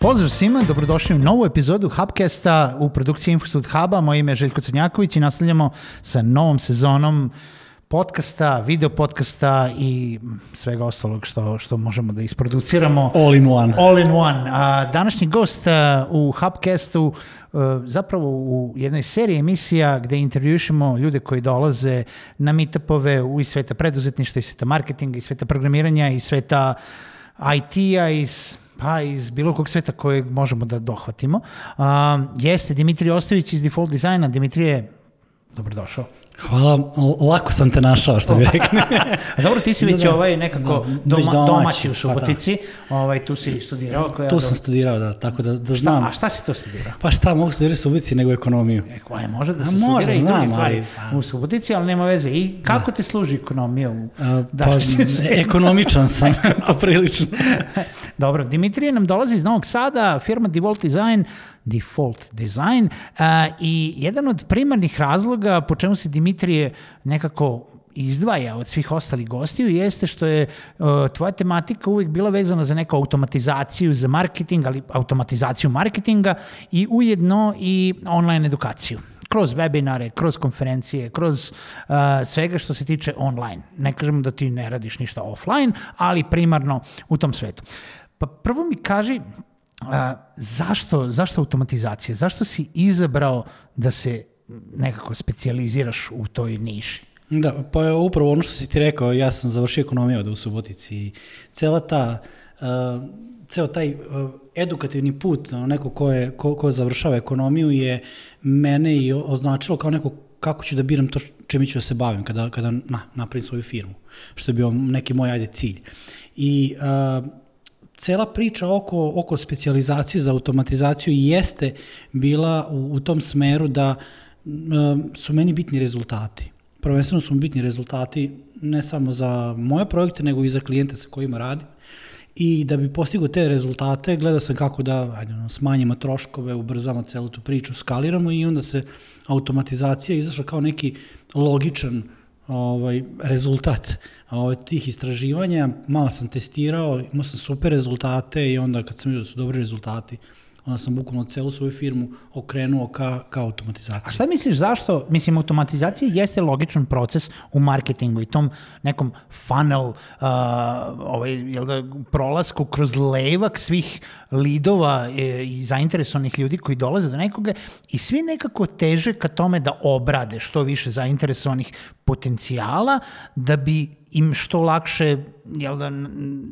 Pozdrav svima, dobrodošli u novu epizodu Hubcasta u produkciji Infostud Huba. Moje ime je Željko Crnjaković i nastavljamo sa novom sezonom podcasta, video podcasta i svega ostalog što, što možemo da isproduciramo. All in one. All in one. A, današnji gost a, u Hubcastu a, zapravo u jednoj seriji emisija gde intervjušemo ljude koji dolaze na meetupove u iz sveta preduzetništva, iz sveta marketinga, iz sveta programiranja, iz sveta IT-a, iz pa iz bilo kog sveta kojeg možemo da dohvatimo. A, jeste Dimitrij Ostović iz Default Designa. Dimitrije, dobrodošao. Hvala, lako sam te našao, što bi rekli. A dobro, ti si već da, da, ovaj nekako da, doma, domaći, domaći u Subotici, pa da. ovaj, tu si studirao. Koja tu sam studirao, da, tako da, da znam. Šta, a šta si to studirao? Pa šta, mogu studirati u Subotici nego ekonomiju. Eko, aj, može da se a, može, studira znam, i stvari ali, pa. u Subotici, ali nema veze. I kako da. ti služi ekonomija? U, a, da, pa, ekonomičan sam, poprilično. dobro, Dimitrije nam dolazi iz Novog Sada, firma Default Design, Default Design uh, i jedan od primarnih razloga po čemu se Dimitrije nekako izdvaja od svih ostalih gostiju jeste što je uh, tvoja tematika uvijek bila vezana za neku automatizaciju za marketing, ali automatizaciju marketinga i ujedno i online edukaciju kroz webinare, kroz konferencije, kroz uh, svega što se tiče online. Ne kažemo da ti ne radiš ništa offline, ali primarno u tom svetu. Pa prvo mi kaži, a, zašto, zašto automatizacija? Zašto si izabrao da se nekako specijaliziraš u toj niši? Da, pa upravo ono što si ti rekao, ja sam završio ekonomiju ovde u Subotici i cela ta, uh, ceo taj uh, edukativni put, neko ko, je, ko, ko završava ekonomiju je mene i označilo kao neko kako ću da biram to čime ću da se bavim kada, kada na, napravim svoju firmu, što je bio neki moj ajde cilj. I uh, cela priča oko, oko specializacije za automatizaciju jeste bila u, u tom smeru da um, su meni bitni rezultati. Prvenstveno su mi bitni rezultati ne samo za moje projekte, nego i za klijente sa kojima radim. I da bi postigao te rezultate, gledao sam kako da ajde, smanjimo troškove, ubrzamo celu tu priču, skaliramo i onda se automatizacija izašla kao neki logičan ovaj, rezultat ovaj, tih istraživanja. Malo sam testirao, imao sam super rezultate i onda kad sam vidio da su dobri rezultati, onda sam bukvalno celu svoju firmu okrenuo ka, ka automatizaciji. A šta misliš zašto, mislim, automatizacija jeste logičan proces u marketingu i tom nekom funnel, uh, ovaj, jel da, prolasku kroz levak svih lidova e, i zainteresovanih ljudi koji dolaze do nekoga i svi nekako teže ka tome da obrade što više zainteresovanih potencijala da bi im što lakše jel da,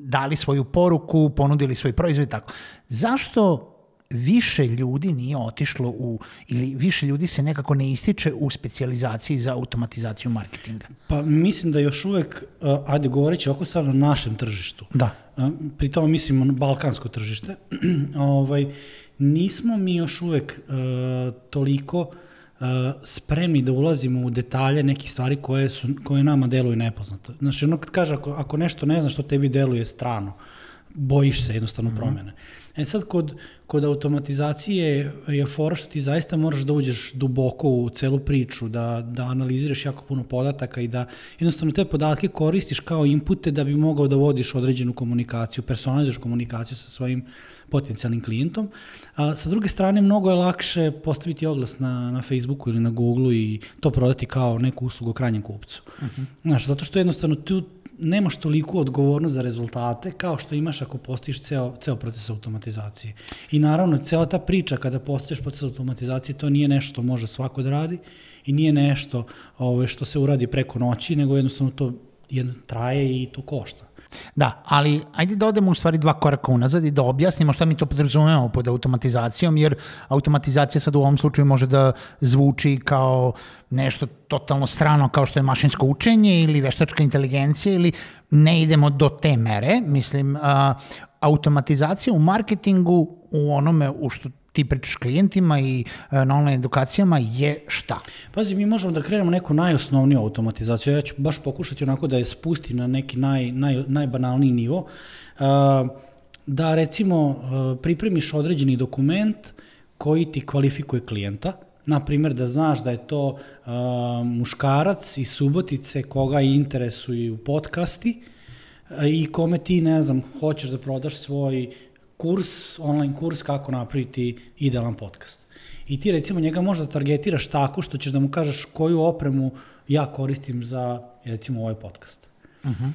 dali svoju poruku, ponudili svoj proizvod i tako. Zašto više ljudi nije otišlo u, ili više ljudi se nekako ne ističe u specializaciji za automatizaciju marketinga? Pa mislim da još uvek, ajde govoreći oko sad na našem tržištu. Da. Pri tome mislim na balkansko tržište. ovaj, nismo mi još uvek uh, toliko uh, spremni da ulazimo u detalje nekih stvari koje, su, koje nama deluju nepoznato. Znači, ono kad kaže, ako, ako nešto ne znaš što tebi deluje strano, bojiš se jednostavno mm -hmm. promene. E sad, kod, kod automatizacije je fora što ti zaista moraš da uđeš duboko u celu priču, da, da analiziraš jako puno podataka i da jednostavno te podatke koristiš kao inpute da bi mogao da vodiš određenu komunikaciju, personalizuješ komunikaciju sa svojim potencijalnim klijentom. A sa druge strane, mnogo je lakše postaviti oglas na, na Facebooku ili na Googleu i to prodati kao neku uslugu krajnjem kupcu. Uh mhm. -huh. Znaš, zato što jednostavno tu nemaš toliko odgovornost za rezultate kao što imaš ako postojiš ceo, ceo proces automatizacije. I naravno, cela ta priča kada postojiš proces automatizacije, to nije nešto što može svako da radi i nije nešto ove, ovaj, što se uradi preko noći, nego jednostavno to jedno traje i to košta. Da, ali ajde da odemo u stvari dva koraka unazad i da objasnimo šta mi to podrazumemo pod automatizacijom, jer automatizacija sad u ovom slučaju može da zvuči kao nešto totalno strano kao što je mašinsko učenje ili veštačka inteligencija ili ne idemo do te mere. Mislim, automatizacija u marketingu u onome u što ti pričaš klijentima i e, na online edukacijama je šta? Pazi, mi možemo da krenemo neku najosnovniju automatizaciju. Ja ću baš pokušati onako da je spustim na neki naj, naj, najbanalniji nivo. E, da recimo e, pripremiš određeni dokument koji ti kvalifikuje klijenta, na primjer da znaš da je to uh, muškarac iz Subotice koga interesuju podcasti uh, i kome ti, ne znam, hoćeš da prodaš svoj kurs, online kurs kako napraviti idealan podcast. I ti recimo njega možda targetiraš tako što ćeš da mu kažeš koju opremu ja koristim za recimo ovaj podcast. Uh -huh.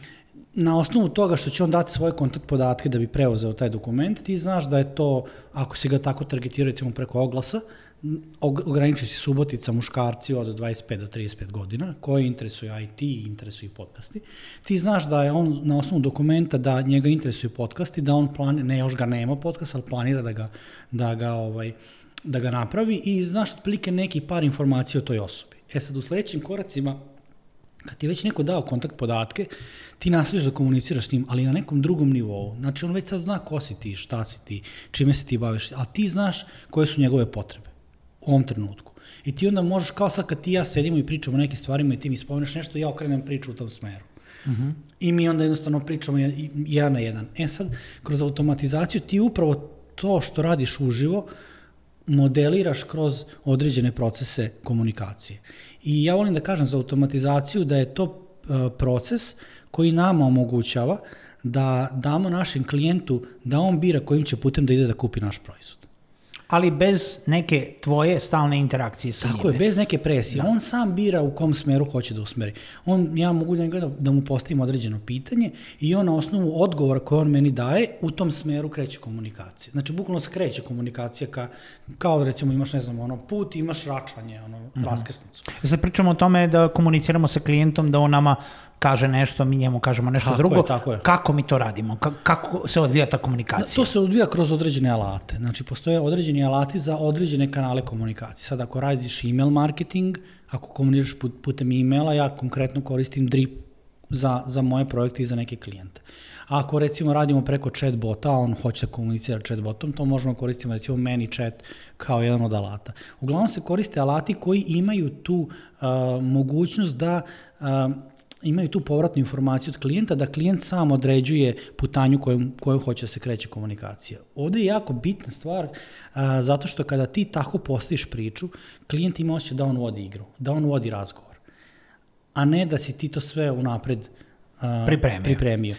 Na osnovu toga što će on dati svoje kontakt podatke da bi preuzeo taj dokument, ti znaš da je to, ako si ga tako targetirao recimo preko oglasa, ograničio si Subotica muškarci od 25 do 35 godina, koji interesuju IT i interesuju podcasti. Ti znaš da je on na osnovu dokumenta da njega interesuju podcasti, da on plan, ne još ga nema podcast, ali planira da ga, da ga, ovaj, da ga napravi i znaš otprilike neki par informacija o toj osobi. E sad u sledećim koracima kad ti je već neko dao kontakt podatke, ti nastaviš da komuniciraš s njim, ali na nekom drugom nivou. Znači, on već sad zna ko si ti, šta si ti, čime se ti baviš, a ti znaš koje su njegove potrebe u ovom trenutku. I ti onda možeš, kao sad kad ti ja sedimo i pričamo o nekim stvarima i ti mi spomeneš nešto, ja okrenem priču u tom smeru. Uh. -huh. I mi onda jednostavno pričamo jedan na jedan. E sad, kroz automatizaciju ti upravo to što radiš uživo modeliraš kroz određene procese komunikacije. I ja volim da kažem za automatizaciju da je to uh, proces koji nama omogućava da damo našem klijentu da on bira kojim će putem da ide da kupi naš proizvod ali bez neke tvoje stalne interakcije sa Tako njime. je, bez neke presije. Da. On sam bira u kom smeru hoće da usmeri. On, ja mogu da, da, da mu postavim određeno pitanje i on na osnovu odgovora koje on meni daje, u tom smeru kreće komunikacija. Znači, bukvalno se kreće komunikacija ka, kao da recimo imaš, ne znam, ono, put, imaš račvanje, ono, mhm. -huh. raskrsnicu. Sad pričamo o tome da komuniciramo sa klijentom, da on nama kaže nešto, mi njemu kažemo nešto tako drugo. Je, tako je. Kako mi to radimo? Kako se odvija ta komunikacija? To se odvija kroz određene alate. Znači, postoje određeni alati za određene kanale komunikacije. Sad, ako radiš email marketing, ako komuniciraš put, putem e-maila, ja konkretno koristim Drip za, za moje projekte i za neke klijente. Ako recimo radimo preko chatbota, a on hoće da komunicira chatbotom, to možemo koristiti recimo ManyChat kao jedan od alata. Uglavnom se koriste alati koji imaju tu uh, mogućnost da uh, imaju tu povratnu informaciju od klijenta da klijent sam određuje putanju koju, koju hoće da se kreće komunikacija. Ovde je jako bitna stvar a, zato što kada ti tako postaviš priču, klijent ima osjećaj da on vodi igru, da on vodi razgovor, a ne da si ti to sve unapred a, pripremio. pripremio.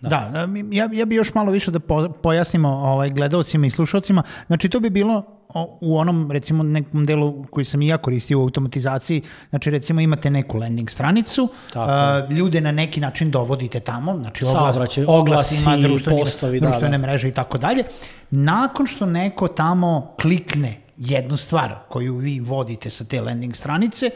Da, da ja, ja bi još malo više da pojasnimo ovaj, gledalcima i slušalcima. Znači, to bi bilo u onom recimo nekom delu koji sam i ja koristio u automatizaciji, znači recimo imate neku landing stranicu, uh, ljude na neki način dovodite tamo, znači oglas, oglasima, društvene, postovi, društvene da, da. mreže i tako dalje. Nakon što neko tamo klikne jednu stvar koju vi vodite sa te landing stranice,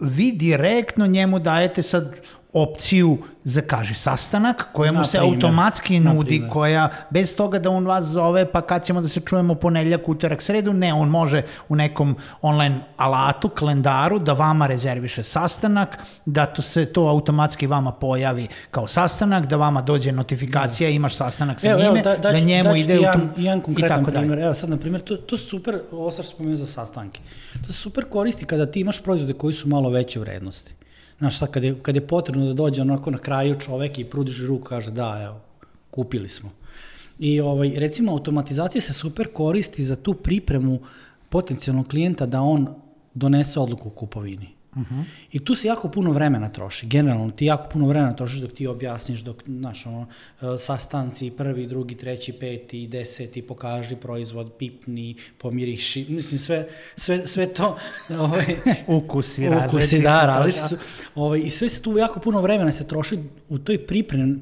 vi direktno njemu dajete sad opciju zakaži sastanak koja mu se automatski nudi, koja bez toga da on vas zove pa kad ćemo da se čujemo ponedeljak, utorak, sredu, ne, on može u nekom online alatu, kalendaru da vama rezerviše sastanak, da to se to automatski vama pojavi kao sastanak, da vama dođe notifikacija, da. imaš sastanak sa evo, njime, evo, da, da, da njemu ide jedan, u tom jedan i tako primjer. Evo sad, na primjer, to, to super, ovo sad što za sastanke, to se super koristi kada ti imaš proizvode koji su malo veće vrednosti Znaš, sad kad je, kad je potrebno da dođe onako na kraju čovek i prudiš ruku, kaže da, evo, kupili smo. I ovaj, recimo automatizacija se super koristi za tu pripremu potencijalnog klijenta da on donese odluku u kupovini. Uh -huh. I tu se jako puno vremena troši, generalno ti jako puno vremena trošiš dok ti objasniš, dok, znaš, ono, e, sastanci, prvi, drugi, treći, peti, deseti, pokaži proizvod, pipni, pomiriši, mislim, sve, sve, sve to... Ovaj, ukusi, ukusi, da, različiti su. Ovaj, I sve se tu jako puno vremena se troši u toj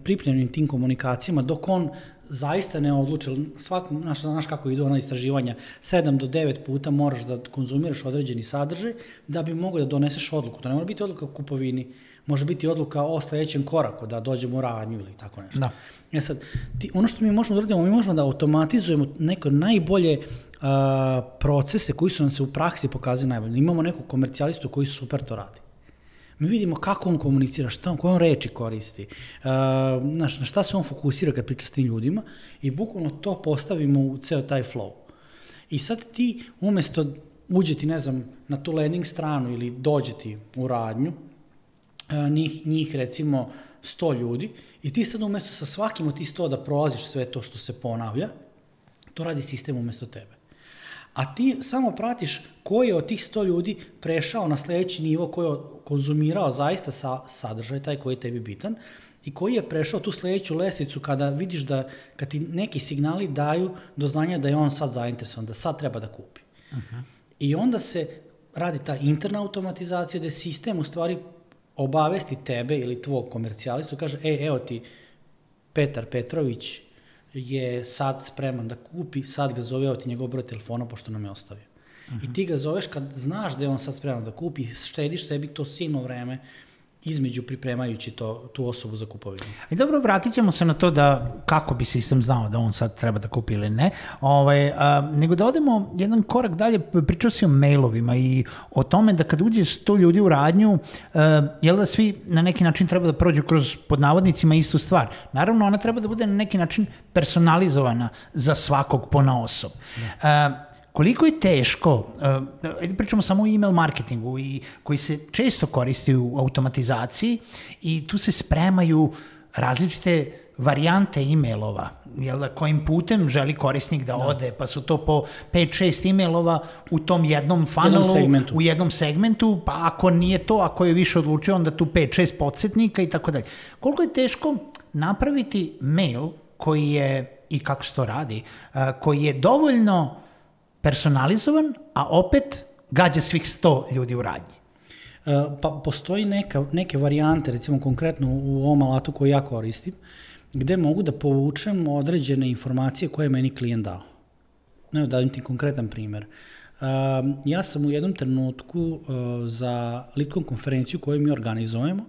pripremljenim tim komunikacijama, dok on zaista ne odluče, svak, znaš, znaš kako idu ona istraživanja, 7 do 9 puta moraš da konzumiraš određeni sadržaj da bi mogo da doneseš odluku. To ne mora biti odluka o kupovini, može biti odluka o sledećem koraku, da dođemo u ranju ili tako nešto. Da. E sad, ti, ono što mi možemo da uradimo, mi možemo da automatizujemo neko najbolje a, procese koji su nam se u praksi pokazali najbolje. Imamo nekog komercijalistu koji super to radi. Mi vidimo kako on komunicira, šta on, koje on reči koristi, uh, znaš, na šta se on fokusira kad priča s tim ljudima i bukvalno to postavimo u ceo taj flow. I sad ti umesto uđeti, ne znam, na tu landing stranu ili dođeti u radnju, uh, njih, njih recimo 100 ljudi i ti sad umesto sa svakim od tih 100 da prolaziš sve to što se ponavlja, to radi sistem umesto tebe a ti samo pratiš koji je od tih 100 ljudi prešao na sledeći nivo, koji je konzumirao zaista sa, sadržaj, taj koji je tebi bitan, i koji je prešao tu sledeću lestvicu kada vidiš da kad ti neki signali daju do znanja da je on sad zainteresovan, da sad treba da kupi. Uh -huh. I onda se radi ta interna automatizacija gde sistem u stvari obavesti tebe ili tvog komercijalistu, kaže, e, evo ti Petar Petrović je sad spreman da kupi, sad ga zove, evo ti njegov broj telefona, pošto nam je ostavio. Uh -huh. I ti ga zoveš kad znaš da je on sad spreman da kupi, štediš sebi to silno vreme, između pripremajući to, tu osobu za kupovinu. I dobro, vratit ćemo se na to da kako bi sistem znao da on sad treba da kupi ili ne, ovaj, a, nego da odemo jedan korak dalje, pričao si o mailovima i o tome da kad uđe sto ljudi u radnju, a, jel da svi na neki način treba da prođu kroz pod navodnicima istu stvar. Naravno, ona treba da bude na neki način personalizovana za svakog pona osob. Da. Koliko je teško, uh, ajde pričamo samo o email marketingu i koji se često koristi u automatizaciji i tu se spremaju različite varijante e-mailova, jel da, kojim putem želi korisnik da, da. ode, pa su to po 5-6 e-mailova u tom jednom funnelu, jednom segmentu. u jednom segmentu, pa ako nije to, ako je više odlučio, onda tu 5-6 podsjetnika i tako dalje. Koliko je teško napraviti mail koji je, i kako se to radi, uh, koji je dovoljno personalizovan, a opet gađa svih 100 ljudi u radnji. E, pa postoji neka, neke varijante, recimo konkretno u ovom alatu koji ja koristim, gde mogu da povučem određene informacije koje je meni klijent dao. Evo da ti konkretan primer. Uh, ja sam u jednom trenutku uh, za Litkom konferenciju koju mi organizujemo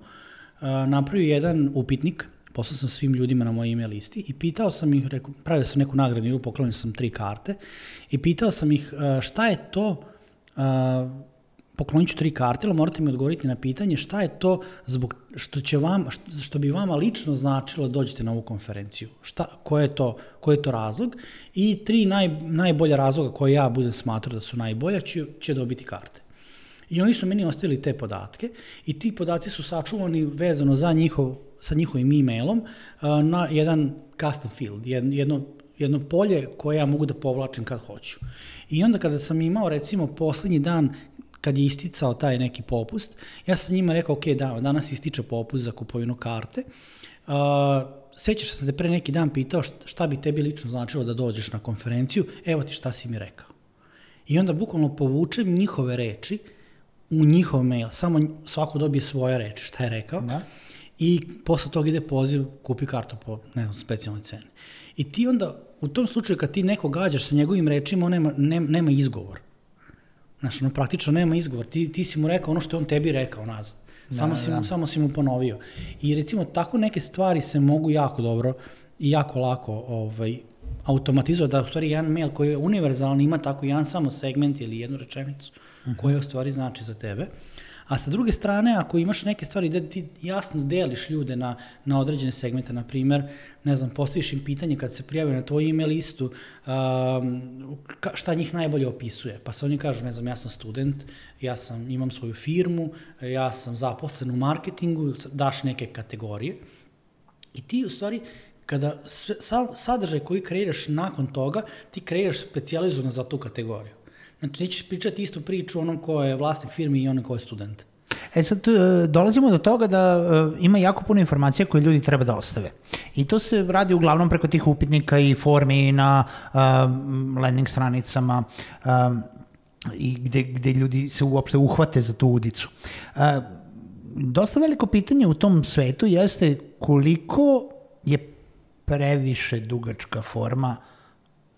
napravio jedan upitnik poslao sam svim ljudima na mojoj email listi i pitao sam ih, rekao, pravio sam neku nagradnu igru, poklonio sam tri karte i pitao sam ih šta je to, poklonit ću tri karte, ali morate mi odgovoriti na pitanje šta je to zbog što će vam, što bi vama lično značilo da dođete na ovu konferenciju. Šta, ko je to, ko je to razlog? I tri naj, najbolja razloga koje ja budem smatrao da su najbolja će, će dobiti karte. I oni su meni ostavili te podatke i ti podaci su sačuvani vezano za njihov sa njihovim e-mailom na jedan custom field, jedno, jedno polje koje ja mogu da povlačim kad hoću. I onda kada sam imao recimo poslednji dan kad je isticao taj neki popust, ja sam njima rekao, ok, da, danas ističe popust za kupovinu karte, uh, sećaš se da pre neki dan pitao šta bi tebi lično značilo da dođeš na konferenciju, evo ti šta si mi rekao. I onda bukvalno povučem njihove reči u njihov mail, samo svako dobije svoje reči, šta je rekao, da i posle toga ide poziv, kupi kartu po ne znam, specijalnoj ceni. I ti onda, u tom slučaju kad ti neko gađaš sa njegovim rečima, on nema, nema, nema izgovor. Znaš, ono praktično nema izgovor. Ti, ti si mu rekao ono što je on tebi rekao nazad. Samo, da, si, da. Mu, samo si mu ponovio. I recimo, tako neke stvari se mogu jako dobro i jako lako ovaj, automatizovati, da u stvari jedan mail koji je univerzalan ima tako jedan samo segment ili jednu rečenicu uh mhm. -huh. koja u stvari znači za tebe. Uh, A sa druge strane, ako imaš neke stvari gde ti jasno deliš ljude na, na određene segmente, na primer, ne znam, postojiš im pitanje kad se prijave na tvoj email listu, um, šta njih najbolje opisuje. Pa se oni kažu, ne znam, ja sam student, ja sam, imam svoju firmu, ja sam zaposlen u marketingu, daš neke kategorije. I ti u stvari kada sve, sadržaj koji kreiraš nakon toga, ti kreiraš specializovano za tu kategoriju. Znači, nećeš pričati istu priču onom ko je vlasnik firme i onom ko je student. E sad, e, dolazimo do toga da e, ima jako puno informacija koje ljudi treba da ostave. I to se radi uglavnom preko tih upitnika i formi na um, landing stranicama um, i gde, gde ljudi se uopšte uhvate za tu udicu. Uh, dosta veliko pitanje u tom svetu jeste koliko je previše dugačka forma uh,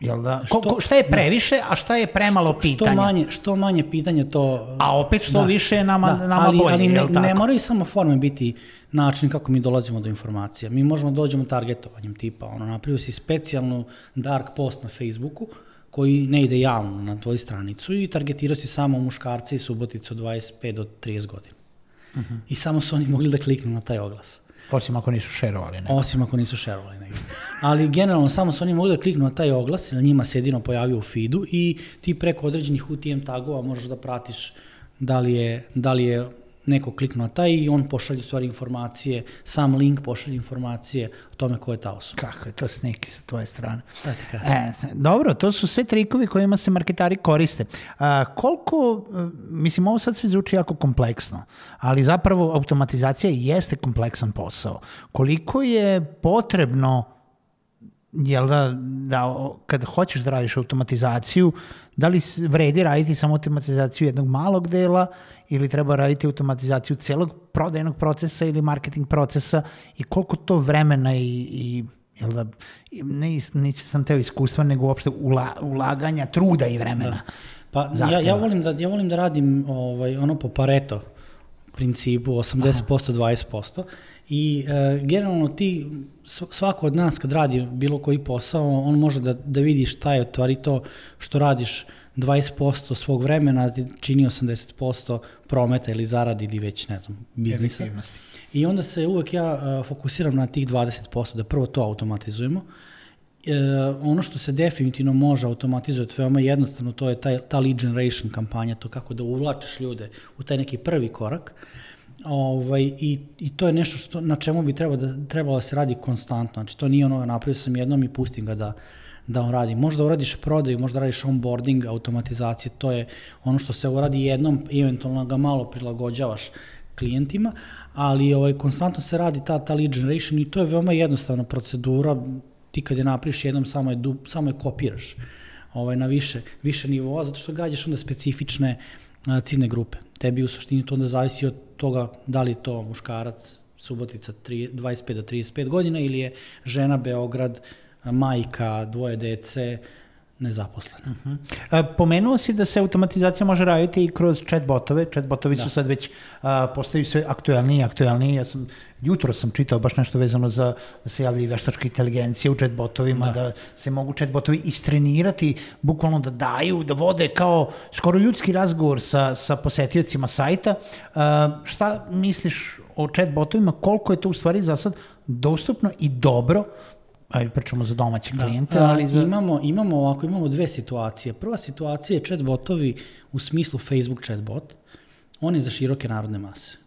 Jel da? Što, ko, šta je previše, a šta je premalo što, pitanja? Što manje, što manje pitanja to... A opet što da, više je nama, da, nama ali, bolje, ali ne, jel tako? ne moraju samo forme biti način kako mi dolazimo do informacija. Mi možemo da dođemo targetovanjem tipa, ono, napravio si specijalnu dark post na Facebooku, koji ne ide javno na tvoju stranicu i targetirao si samo muškarce i suboticu od 25 do 30 godina. Uh mhm. -huh. I samo su oni mogli da kliknu na taj oglas. Osim ako nisu šerovali. Nekako. Osim ako nisu šerovali negdje. Ali generalno samo su oni mogli da kliknu na taj oglas, na njima se jedino pojavio u feedu i ti preko određenih UTM tagova možeš da pratiš da li je, da li je neko kliknuo na taj i on pošalje stvari informacije, sam link pošalje informacije o tome ko je ta osoba. Kako je to sniki sa tvoje strane. Kažem? E, dobro, to su sve trikovi kojima se marketari koriste. A, koliko, e, mislim, ovo sad sve zvuči jako kompleksno, ali zapravo automatizacija jeste kompleksan posao. Koliko je potrebno jel da, da kad hoćeš da radiš automatizaciju, da li vredi raditi samo automatizaciju jednog malog dela ili treba raditi automatizaciju celog prodajnog procesa ili marketing procesa i koliko to vremena i, i jel da, ne, nisam sam teo iskustva, nego uopšte ula, ulaganja, truda i vremena. Pa ja, ja, volim da, ja volim da radim ovaj, ono po Pareto principu 80% 20% i e, generalno ti sv- svako od nas kad radi bilo koji posao on može da, da vidi šta je u stvari to što radiš 20% svog vremena čini 80% prometa ili zaradi ili već ne znam biznisa. I onda se uvek ja a, fokusiram na tih 20%, da prvo to automatizujemo. E, ono što se definitivno može automatizovati veoma jednostavno, to je taj, ta lead generation kampanja, to kako da uvlačiš ljude u taj neki prvi korak. Ovaj, i, I to je nešto što, na čemu bi trebalo da, trebalo da se radi konstantno. Znači, to nije ono, napravio sam jednom i pustim ga da, da on radi. Možda uradiš prodaju, možda radiš onboarding, automatizacije, to je ono što se uradi jednom, eventualno ga malo prilagođavaš klijentima, ali ovaj, konstantno se radi ta, ta lead generation i to je veoma jednostavna procedura, ti kad je napriš jednom samo je, du, samo je kopiraš ovaj, na više, više nivoa, zato što gađaš onda specifične ciljne grupe. Tebi u suštini to onda zavisi od toga da li to muškarac, Subotica 3, 25 do 35 godina ili je žena Beograd, majka, dvoje dece, nezaposlena. E, Pomenuo si da se automatizacija može raditi i kroz chatbotove. Chatbotovi da. su sad već a, postaju sve aktuelniji i aktuelniji. Ja sam, jutro sam čitao baš nešto vezano za da se javlja i veštačka inteligencija u chatbotovima, da. da se mogu chatbotovi istrenirati, bukvalno da daju, da vode kao skoro ljudski razgovor sa, sa posetiocima sajta. A, šta misliš o chatbotovima, koliko je to u stvari za sad dostupno i dobro ajde pričamo za domaće klijente, Da, ali za... imamo, imamo ovako, imamo dve situacije. Prva situacija je chatbotovi u smislu Facebook chatbot. On je za široke narodne mase.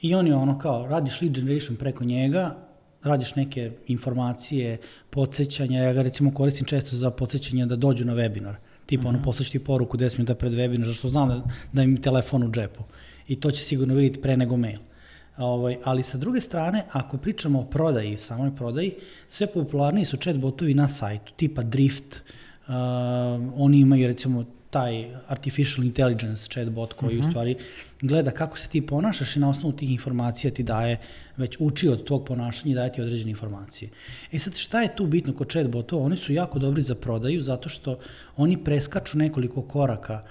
I on je ono kao, radiš lead generation preko njega, radiš neke informacije, podsjećanja, ja ga recimo koristim često za podsjećanje da dođu na webinar. Tipa, uh -huh. ono, poslaš ti poruku 10 minuta pred webinar, zašto znam da, da im telefon u džepu. I to će sigurno vidjeti pre nego mail. Ovaj, ali sa druge strane, ako pričamo o prodaji, samoj prodaji, sve popularniji su chatbotovi na sajtu, tipa Drift, uh, oni imaju recimo taj artificial intelligence chatbot koji uh -huh. u stvari gleda kako se ti ponašaš i na osnovu tih informacija ti daje, već uči od tog ponašanja i daje ti određene informacije. E sad, šta je tu bitno kod chatbotova? Oni su jako dobri za prodaju zato što oni preskaču nekoliko koraka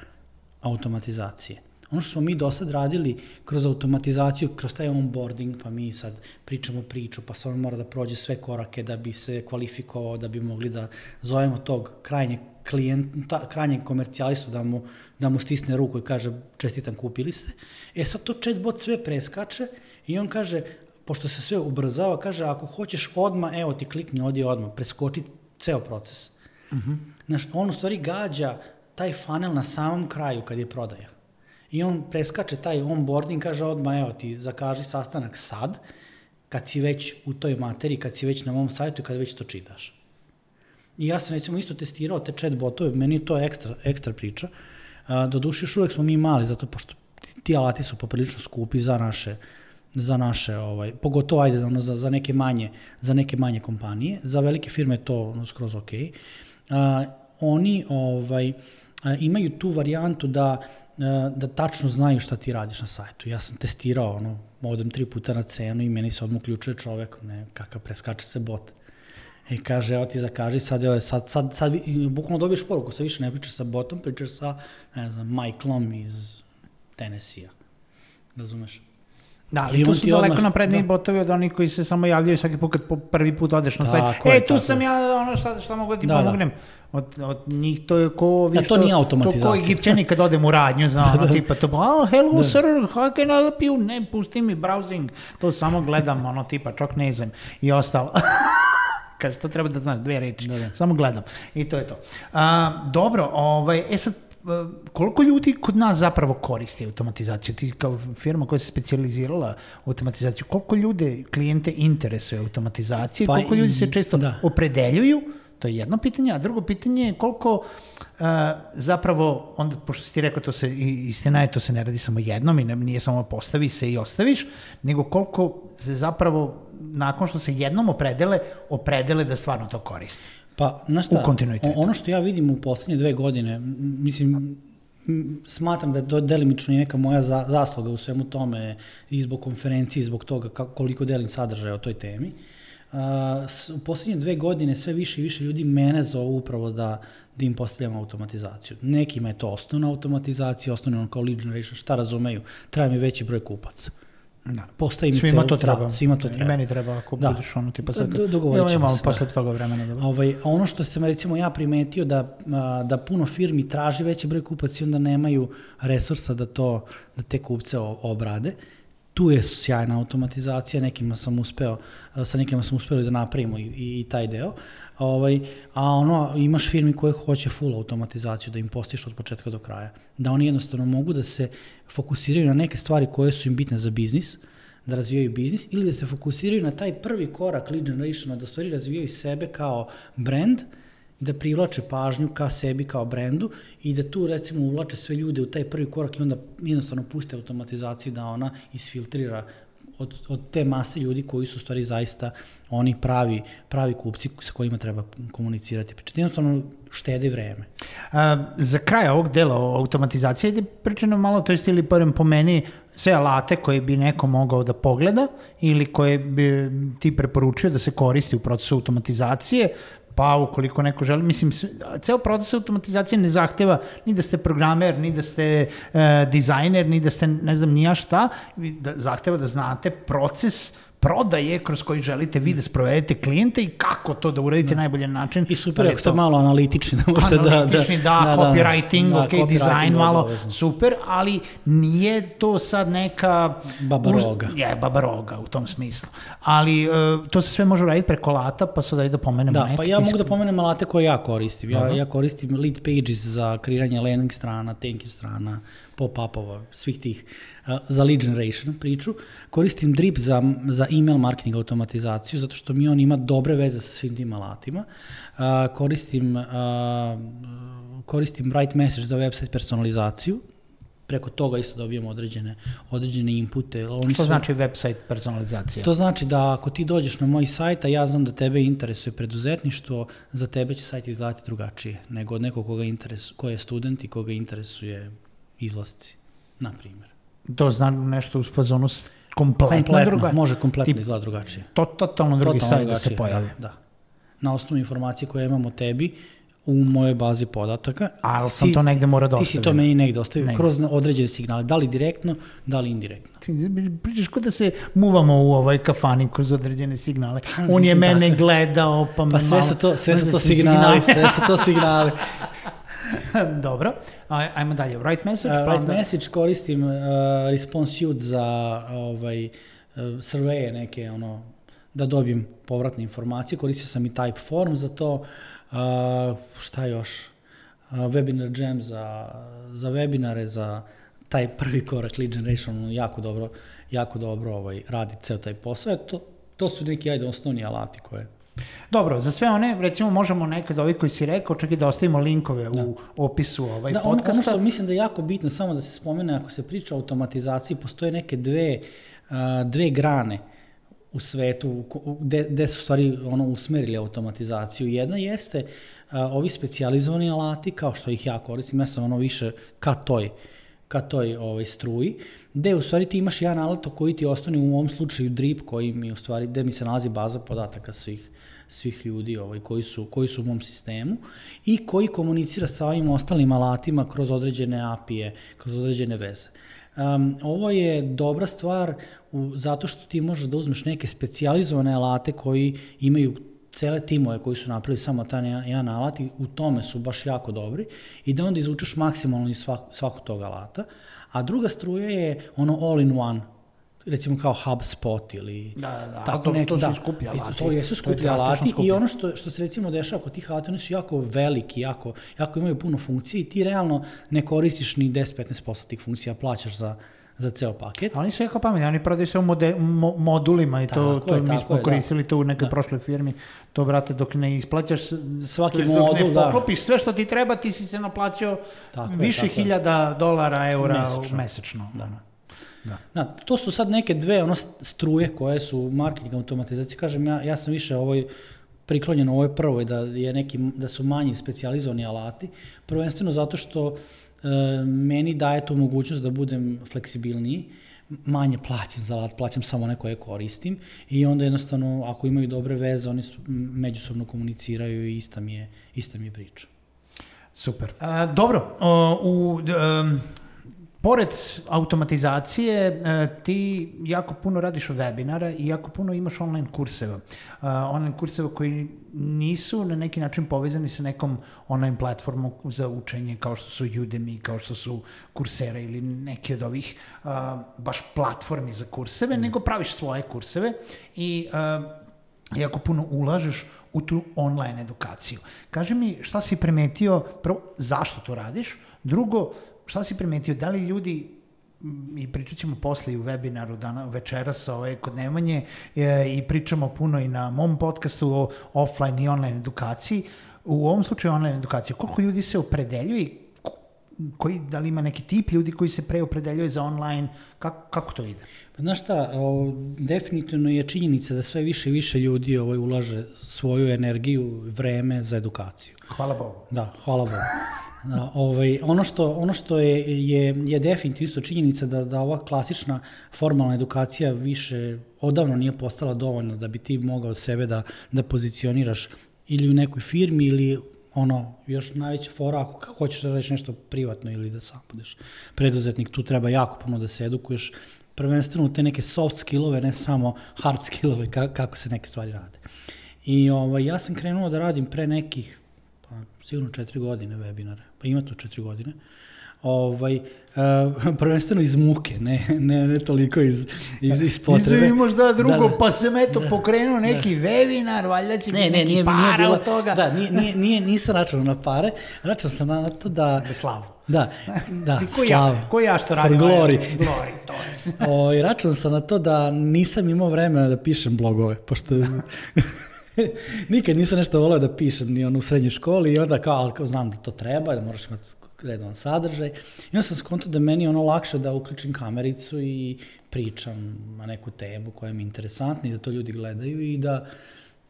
automatizacije. Ono što smo mi do sad radili kroz automatizaciju, kroz taj onboarding, pa mi sad pričamo priču, pa sad on mora da prođe sve korake da bi se kvalifikovao, da bi mogli da zovemo tog krajnjeg klijenta, krajnjeg komercijalistu da mu, da mu stisne ruku i kaže čestitam kupili ste. E sad to chatbot sve preskače i on kaže, pošto se sve ubrzava, kaže ako hoćeš odma, evo ti klikni ovdje odma, preskoči ceo proces. Uh -huh. Znaš, on u stvari gađa taj funnel na samom kraju kad je prodaja. I on preskače taj onboarding, kaže odmah, evo ti zakaži sastanak sad, kad si već u toj materiji, kad si već na mom sajtu i kad već to čitaš. I ja sam recimo isto testirao te chat botove, meni je to ekstra, ekstra priča. Do duše još uvek smo mi mali, zato pošto ti alati su poprilično skupi za naše za naše ovaj pogotovo ajde ono za za neke manje za neke manje kompanije za velike firme to ono skroz ok a, oni ovaj a, imaju tu varijantu da da tačno znaju šta ti radiš na sajtu. Ja sam testirao, ono, odem tri puta na cenu i meni se odmah uključuje čovek, ne, kakav preskače se bot. I kaže, evo ti zakaži, sad, evo, sad, sad, sad, bukvalno dobiješ poruku, sad više ne pričaš sa botom, pričaš sa, ne znam, Michaelom iz Tennessee-a. Razumeš? Da, ali tu su daleko odmah, napredniji da. botovi od onih koji se samo javljaju svaki put kad po prvi put odeš na sajt. E, tu tako. sam ja, ono šta, šta mogu da ti da, pomognem. Da. Od, od njih to je ko... Da, to nije automatizacija. To ko egipćani kad odem u radnju, zna, ono tipa to, oh, hello da. sir, how can I help you? Ne, pusti mi browsing. To samo gledam, ono tipa, čak ne znam i ostalo. Kaže, to treba da znaš, dve reči. Da, da. Samo gledam. I to je to. A, dobro, ovaj, e sad, koliko ljudi kod nas zapravo koristi automatizaciju? Ti kao firma koja se specializirala u automatizaciju, koliko ljude, klijente interesuje automatizacije, Pa koliko ljudi se i- često da. opredeljuju, to je jedno pitanje, a drugo pitanje je koliko uh, zapravo, onda, pošto si ti rekao, to se, i- istina je, to se ne radi samo jednom i ne, nije samo postavi se i ostaviš, nego koliko se zapravo, nakon što se jednom opredele, opredele da stvarno to koriste. Pa, znaš šta, U kontinuitetu. ono što ja vidim u poslednje dve godine, mislim, smatram da je to delimično i neka moja za, zasluga u svemu tome i zbog konferencije i zbog toga kako, koliko delim sadržaja o toj temi. S- u poslednje dve godine sve više i više ljudi mene zovu upravo da, da im postavljam automatizaciju. Nekima je to osnovna automatizacija, osnovno ono kao lead generation, šta razumeju, treba mi veći broj kupaca. Da. Postavi mi Svima celu- to treba. Da, svima to I treba. meni treba ako Da. budeš ono tipa sad. Do- dogovorit ćemo imamo posle da. toga vremena. Dobro. Ovaj, ono što sam recimo ja primetio da, da puno firmi traži veći broj kupaca i onda nemaju resursa da to da te kupce obrade. Tu je sjajna automatizacija, nekima sam uspeo, sa nekima sam uspeli da napravimo i, i, i taj deo. Ovaj, a ono, imaš firmi koje hoće full automatizaciju, da im postiš od početka do kraja. Da oni jednostavno mogu da se fokusiraju na neke stvari koje su im bitne za biznis, da razvijaju biznis ili da se fokusiraju na taj prvi korak lead generationa, da stvari razvijaju sebe kao brand, da privlače pažnju ka sebi kao brendu i da tu recimo uvlače sve ljude u taj prvi korak i onda jednostavno puste automatizaciji da ona isfiltrira od, od te mase ljudi koji su stvari zaista oni pravi, pravi kupci sa kojima treba komunicirati. Pričati jednostavno štede vreme. A, za kraj ovog dela o automatizaciji, ajde pričano malo, to jest ili barem po meni, sve alate koje bi neko mogao da pogleda ili koje bi ti preporučio da se koristi u procesu automatizacije, pa ukoliko neko želi, mislim, ceo proces automatizacije ne zahteva ni da ste programer, ni da ste e, dizajner, ni da ste ne znam nija šta, da, zahteva da znate proces prodaje kroz koji želite vi da sprovedete klijente i kako to da uradite na najbolji način. I super Da ako ste to- malo analitični, da možete da... analitični, da, da, copywriting, da, ok, copywriting dizajn malo, obavezno. super, ali nije to sad neka... Baba uz-. Je, baba roga u tom smislu. Ali uh, to se sve može uraditi preko alata, pa sad da pomenemo Da, neke. pa ja mogu da pomenem alate koje ja koristim. Ja, Dobro. ja koristim lead pages za kreiranje landing strana, thank you strana, pop-upova, svih tih za lead generation priču. Koristim Drip za, za email marketing automatizaciju, zato što mi on ima dobre veze sa svim tim alatima. Koristim, koristim Write Message za website personalizaciju, preko toga isto dobijamo određene, određene inpute. Oni Što su- znači website personalizacija? To znači da ako ti dođeš na moj sajt, a ja znam da tebe interesuje preduzetništvo, za tebe će sajt izgledati drugačije nego od nekog koga interesu, ko je student i koga interesuje izlasci, na primjer. To znam nešto u fazonu kompletno, Kompletno, druga. može kompletno Tip- izgledati drugačije. To, totalno drugi Totalno sajt da se drugačije, pojavi. Da, da. Na osnovu informacije koje imam o tebi, u mojoj bazi podataka. Ali ti sam si- to negde mora da Ti si to ostavim. meni negde ostavio, Negde. kroz određene signale, da li direktno, da li indirektno. Ti pričaš kod da se muvamo u ovoj kafani kroz određene signale. On je da. mene gledao, pa me Pa sve malo- su to, sve su to da si signali, sve su to signali. Dobro, Aj, ajmo dalje. Write message, Uh, right onda... message koristim uh, response suite za ovaj, uh, surveje neke, ono, da dobijem povratne informacije. Koristio sam i type form za to. Uh, šta još? Uh, webinar jam za, za webinare, za taj prvi korak lead generation, ono, jako dobro, jako dobro ovaj, radi ceo taj posao. To, to su neki, ajde, osnovni alati koje Dobro, za sve one, recimo možemo nekad ovi koji si rekao, čak i da ostavimo linkove u opisu ovaj Da, ono, ono podcasta. što mislim da je jako bitno, samo da se spomene, ako se priča o automatizaciji, postoje neke dve, a, dve grane u svetu gde, gde su stvari ono, usmerili automatizaciju. Jedna jeste a, ovi specijalizovani alati, kao što ih ja koristim, ja sam ono više ka toj, ka toj ovaj, struji, gde u stvari ti imaš jedan alat koji ti osnovni u ovom slučaju drip koji mi u stvari, gde mi se nalazi baza podataka svih svih ljudi ovaj, koji, su, koji su u mom sistemu i koji komunicira sa ovim ostalim alatima kroz određene API-e, kroz određene veze. Um, ovo je dobra stvar u, zato što ti možeš da uzmeš neke specijalizovane alate koji imaju cele timove koji su napravili samo jedan, jedan alat i u tome su baš jako dobri i da onda izvučeš maksimalno iz svak, svakog tog alata. A druga struja je ono all in one, recimo kao HubSpot ili Da, da, da, tako to- neki, to su da. i skuplji I alati. To jesu To je alati skuplje. i ono što, što se recimo dešava kod tih alata, oni su jako veliki, jako, jako imaju puno funkcije i ti realno ne koristiš ni 10-15% tih funkcija, plaćaš za, za ceo paket. A Oni su jako pametni, oni prodaju sve u mode, mo, modulima i to, Tako to je, mi smo je, da. koristili to u nekoj prošloj firmi. To, brate, dok ne isplaćaš, Svaki to jest dok modul, ne da. poklopiš sve što ti treba, ti si se naplaćao Tako je, više je. hiljada dolara, eura Mesečno. mesečno. Da. Da. Da, to su sad neke dve ono struje koje su marketing automatizacije. Kažem, ja, ja sam više ovoj priklonjen ovoj prvoj, da, je neki, da su manji specijalizovani alati, prvenstveno zato što e, meni daje tu mogućnost da budem fleksibilniji, manje plaćam za alat, plaćam samo one koje koristim i onda jednostavno ako imaju dobre veze, oni su, međusobno komuniciraju i ista mi je, ista mi je priča. Super. A, dobro, o, u, em, pored automatizacije, e, ti jako puno radiš webinara i jako puno imaš online kurseva. A, online kurseva koji nisu na neki način povezani sa nekom online platformom za učenje, kao što su Udemy, kao što su Coursera ili neki od ovih a, baš platformi za kurseve, nego praviš svoje kurseve i jako puno ulažeš u tu online edukaciju. Kaži mi šta si primetio, prvo, zašto to radiš, drugo, šta si primetio, da li ljudi i pričat ćemo posle i u webinaru dana, večeras ovaj, kod Nemanje e, i pričamo puno i na mom podcastu o offline i online edukaciji. U ovom slučaju online edukacija, koliko ljudi se opredeljuje i ko- koji, da li ima neki tip ljudi koji se pre opredeljuje za online, kako, kako to ide? Pa znaš šta, o, definitivno je činjenica da sve više i više ljudi ovaj, ulaže svoju energiju, vreme za edukaciju. Hvala Bogu. Da, hvala Bogu. Da, ovaj, ono što, ono što je, je, je definitivno isto činjenica da, da ova klasična formalna edukacija više odavno nije postala dovoljna da bi ti mogao sebe da, da pozicioniraš ili u nekoj firmi ili ono, još najveća fora ako hoćeš da radiš nešto privatno ili da sam budeš preduzetnik, tu treba jako puno da se edukuješ, prvenstveno te neke soft skillove, ne samo hard skillove, ka, kako se neke stvari rade. I ovaj, ja sam krenuo da radim pre nekih, pa sigurno četiri godine webinare, pa ima to četiri godine, ovaj, uh, prvenstveno iz muke, ne, ne, ne toliko iz, iz, iz potrebe. Izvini možda drugo, Da, da. pa sam eto pokrenuo neki webinar, valjda će Ne, biti ne, neki nije, para nije bilo, od toga. Da, nije, nije, nije, nisam računao na pare, računao sam na to da... Na slavu. Da, da, ko ja, slava. ko ja što radim? glory. Glory, to je. O, I računao sam na to da nisam imao vremena da pišem blogove, pošto nikad nisam nešto voleo da pišem ni ono u srednjoj školi i onda kao, ali kao znam da to treba, da moraš imati redovan sadržaj. I onda sam skontao da meni je ono lakše da uključim kamericu i pričam na neku temu koja mi je interesantna i da to ljudi gledaju i da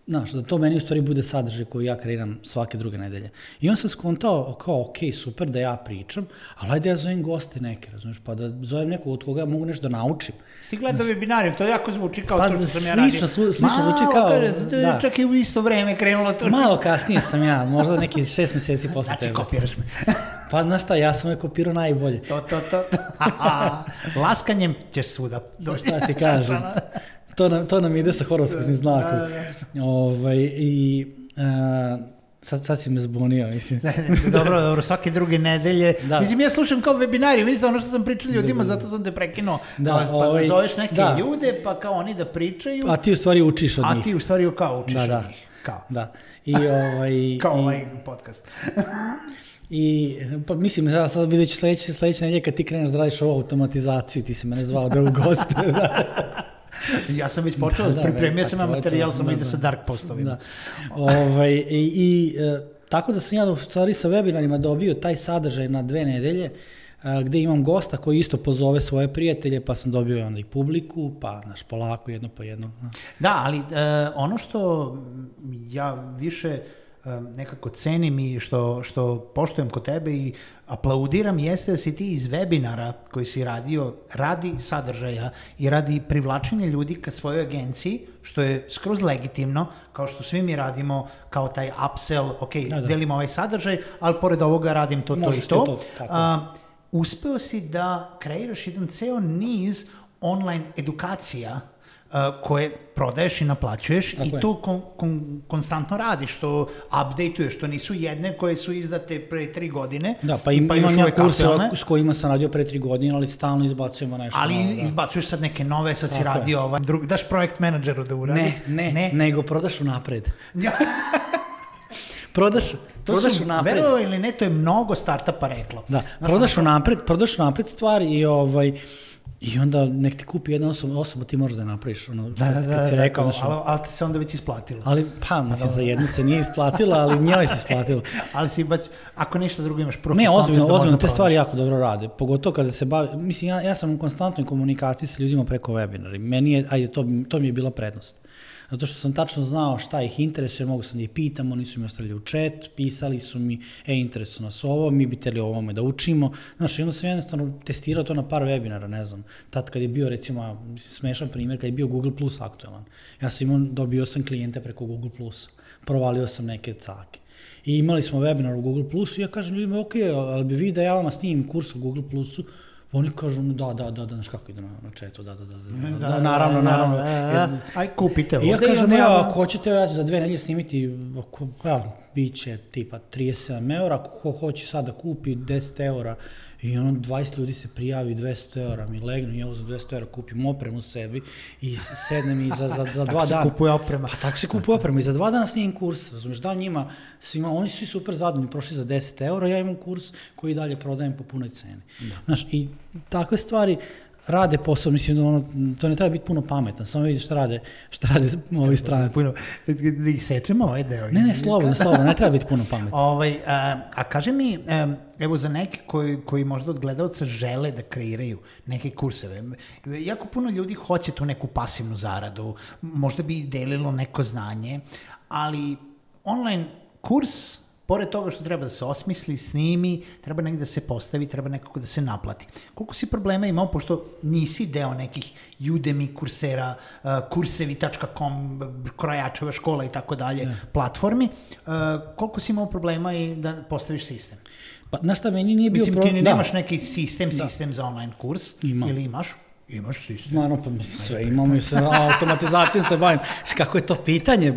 Znaš, da to meni u stvari bude sadržaj koji ja kreiram svake druge nedelje. I on sam skontao kao, ok, super da ja pričam, ali ajde ja zovem goste neke, razumiješ, pa da zovem nekog od koga ja mogu nešto da naučim. Ti gledao webinarijem, to jako zvuči kao Pa, to što sam ja slično, radio. slu- slično zvuči kao- kaže, da. Čak i u isto vreme krenulo to. Malo kasnije sam ja, možda neki šest meseci posle Znači, tebe. kopiraš me. Pa znaš šta, ja sam je kopirao najbolje. To, to, to. Laskanjem ćeš svuda doći. Šta ti kažem? To nam, to nam ide sa horoskopnim znakom. Da, Ovaj, I a, sad, sad si me zbunio, mislim. dobro, dobro, svake druge nedelje. Da. Mislim, ja slušam kao webinari, mislim ono što sam pričao ljudima, zato sam te prekinuo. Da, pa, pa ovaj, zoveš neke da. ljude, pa kao oni da pričaju, A ti u stvari učiš od a njih. ti u stvari kao učiš Da, od da. njih. Kao. Da. I, ovaj, Kao i, ovaj podcast. I, pa mislim, ja sad vidjet ću sledeće, sledeće nedelje kad ti kreneš da radiš ovu automatizaciju, ti si mene zvao da u goste. da. Ja sam već počeo, Da, da, pripremio pa sam to ja materijal, samo da, ide da. sa dark postovima. Da. Ovaj, i, i e, tako da sam ja u stvari sa webinarima dobio taj sadržaj na dve nedelje, a, gde imam gosta koji isto pozove svoje prijatelje, pa sam dobio onda i publiku, pa naš polako, jedno po jedno. Da, ali e, ono što ja više e, nekako cenim i što, što poštujem kod tebe i aplaudiram jeste da si ti iz webinara koji si radio radi sadržaja i radi privlačenja ljudi ka svojoj agenciji, što je skroz legitimno, kao što svi mi radimo kao taj upsell, ok, Da, da. delimo ovaj sadržaj, ali pored ovoga radim to, to Možeš i to. to, tako. A, uspeo si da kreiraš jedan ceo niz online edukacija koje prodaješ i naplaćuješ Tako i je. to kon, kon, konstantno radiš, što update-uješ, što nisu jedne koje su izdate pre tri godine, Da, pa im, još imam ja kurse s kojima sam radio pre tri godine, ali stalno izbacujemo nešto ali novo. Da. izbacuješ sad neke nove, sad si Tako je. radio ovaj, drug, daš projekt menadžeru da uradi. Ne, ne, ne, nego prodaš unapred. Prodaš, to prodaš su, unapred. verovali ili ne, to je mnogo startupa reklo. Da, Znaš, prodaš unapred, prodaš unapred stvari i ovaj i onda nek ti kupi jedna osoba, osoba ti možeš da je napraviš, ono, Da, da, kad, da, kad si da, rekao, kao, znaš, ono, ali, ali ti se onda već isplatilo. ali pa, mislim, za jednu se nije isplatila, ali njoj se isplatilo. ali si baš, ako ništa drugo imaš profit Ne, ozbiljno, da ozbiljno, te stvari jako dobro rade, pogotovo kada se bavi, mislim, ja, ja sam u konstantnoj komunikaciji sa ljudima preko webinara meni je, ajde, to, to mi je bila prednost. Zato što sam tačno znao šta ih interesuje, mogu sam da ih pitam, oni su mi ostavili u chat, pisali su mi, e, interesuje nas ovo, mi bi teli ovome da učimo. Znaš, i onda sam jednostavno testirao to na par webinara, ne znam. Tad kad je bio, recimo, smešan primjer, kad je bio Google Plus aktualan. Ja sam imao, dobio sam klijente preko Google Plusa, provalio sam neke cake. I imali smo webinar u Google Plusu i ja kažem ljudima, ok, ali bi vi da ja vama snimim kurs u Google Plusu, oni kažu, da, da, da, da, znaš kako ide na, na chatu, da, da, da, da, da, da, naravno, naravno. Da, da, da. Jer- Aj, kupite I ja kažem, ja... ako hoćete, ja ću za dve nedelje snimiti, ako, ja, bit će tipa 37 eura, ako ko hoće sad da kupi 10 eura i ono 20 ljudi se prijavi 200 eura, mi legnu i evo za 200 eura kupim opremu sebi i sednem i za, za, za dva Tako se dana. kupuje oprema. Pa tako se kupuje oprema i za dva dana snimim kurs, razumiješ, da njima svima, oni su svi super zadovoljni, prošli za 10 eura, ja imam kurs koji dalje prodajem po punoj ceni. Da. Znaš, i takve stvari rade posao, mislim, da ono, to ne treba biti puno pametan, samo vidiš šta rade, šta rade ovi stranci. Puno, da ih sečemo ovaj deo. Ne, ne, slobodno, slobodno, ne treba biti puno pametan. Ovaj, a, a kaže mi, evo za neke koji, koji možda od gledalca žele da kreiraju neke kurseve, jako puno ljudi hoće tu neku pasivnu zaradu, možda bi delilo neko znanje, ali online kurs, pored toga što treba da se osmisli, snimi, treba negde da se postavi, treba nekako da se naplati. Koliko si problema imao, pošto nisi deo nekih Udemy, Coursera, uh, kursevi.com, krojačeva škola i tako dalje, platformi, uh, koliko si imao problema i da postaviš sistem? Pa, znaš šta, meni nije bio Mislim, ti problem... ne, da. nemaš neki sistem, sistem za online kurs? Imam. Ili imaš? Imaš sistem. Naravno, pa sve imamo i sa automatizacijom se bavim. Kako je to pitanje?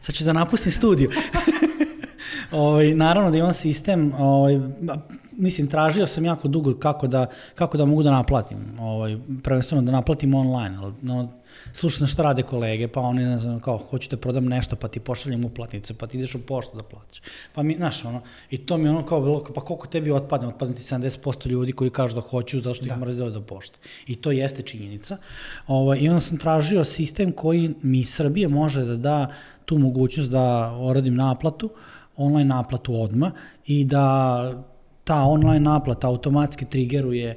Sad ću da napustim studiju. ovaj, naravno da imam sistem, ovaj, mislim, tražio sam jako dugo kako da, kako da mogu da naplatim, ovaj, prvenstveno da naplatim online, no, slušam sam šta rade kolege, pa oni, ne znam, kao, hoću da prodam nešto, pa ti pošaljem uplatnicu, pa ti ideš u poštu da platiš. Pa mi, znaš, ono, i to mi ono kao bilo, pa koliko tebi otpadne? Otpadne ti 70% ljudi koji kažu da hoću, zato što ih mora da pošte. I to jeste činjenica. Ovaj, I onda sam tražio sistem koji mi Srbije može da da tu mogućnost da oradim naplatu, online naplatu odma i da ta online naplata automatski trigeruje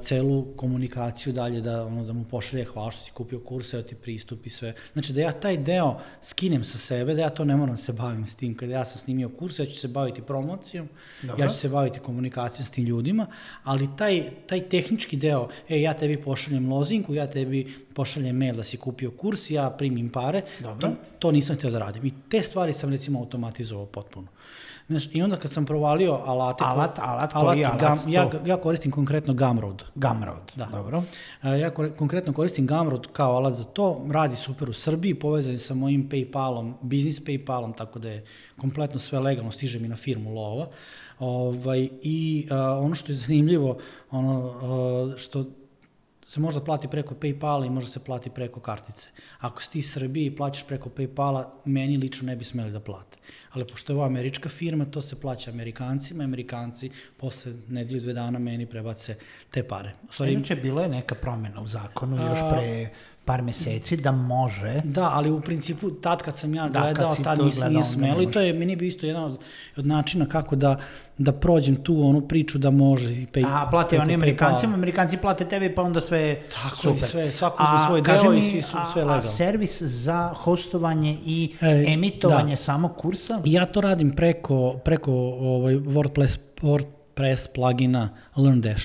celu komunikaciju dalje da ono da mu pošalje hvala što si kupio kurs, evo ti pristup i sve. Znači da ja taj deo skinem sa sebe, da ja to ne moram se bavim s tim. Kada ja sam snimio kurs, ja ću se baviti promocijom, Dobro. ja ću se baviti komunikacijom s tim ljudima, ali taj, taj tehnički deo, e, ja tebi pošaljem lozinku, ja tebi pošaljem mail da si kupio kurs, ja primim pare, Dobro. to, to nisam htio da radim. I te stvari sam recimo automatizovao potpuno. Znaš, I onda kad sam provalio alate... ko- Alat, alat, koji alat? Gam, ja, ja koristim konkretno Gumroad. Gumroad, Da. dobro. E, Ja konkretno koristim Gumroad kao alat za to, radi super u Srbiji, povezan je sa mojim Paypalom, biznis Paypalom, tako da je kompletno sve legalno, stiže mi na firmu lova. Ovaj, I a, ono što je zanimljivo, ono a, što se možda plati preko Paypala i možda se plati preko kartice. Ako si ti iz Srbije i plaćaš preko Paypala, meni lično ne bi smeli da plate. Ali pošto je ovo američka firma, to se plaća Amerikancima, Amerikanci posle nedelju, dve dana meni prebace te pare. Stvari, Inače, bilo je neka promjena u zakonu još pre par meseci da može Da, ali u principu tad kad sam ja Da, kad gledao, tad to nis, gledao, nije smelo i to je meni bio isto jedan od, od načina kako da, da prođem tu onu priču da može i pay, A, plate oni. Amerikancima, Amerikanci plate tebi, pa onda sve Tako super. sve, svako uzme A, svoj deo i svi su- a- sve A legalno. servis za hostovanje i E, emitovanje da. samog kursa? Ja to radim preko, preko ovaj WordPress, WordPress plugina LearnDash.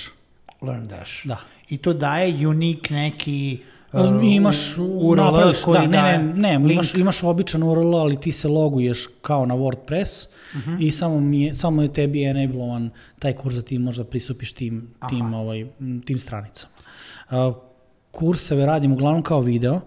LearnDash. Da. I to daje unik neki uh, imaš URL napraviš, koji da, ne, daje ne, ne, link. imaš, imaš običan URL, ali ti se loguješ kao na WordPress Mhm. i samo, mi je, samo je tebi enablovan taj kurs da ti možda pristupiš tim, tim, ovaj, tim stranicama. Uh, kurseve radim uglavnom kao video, uh,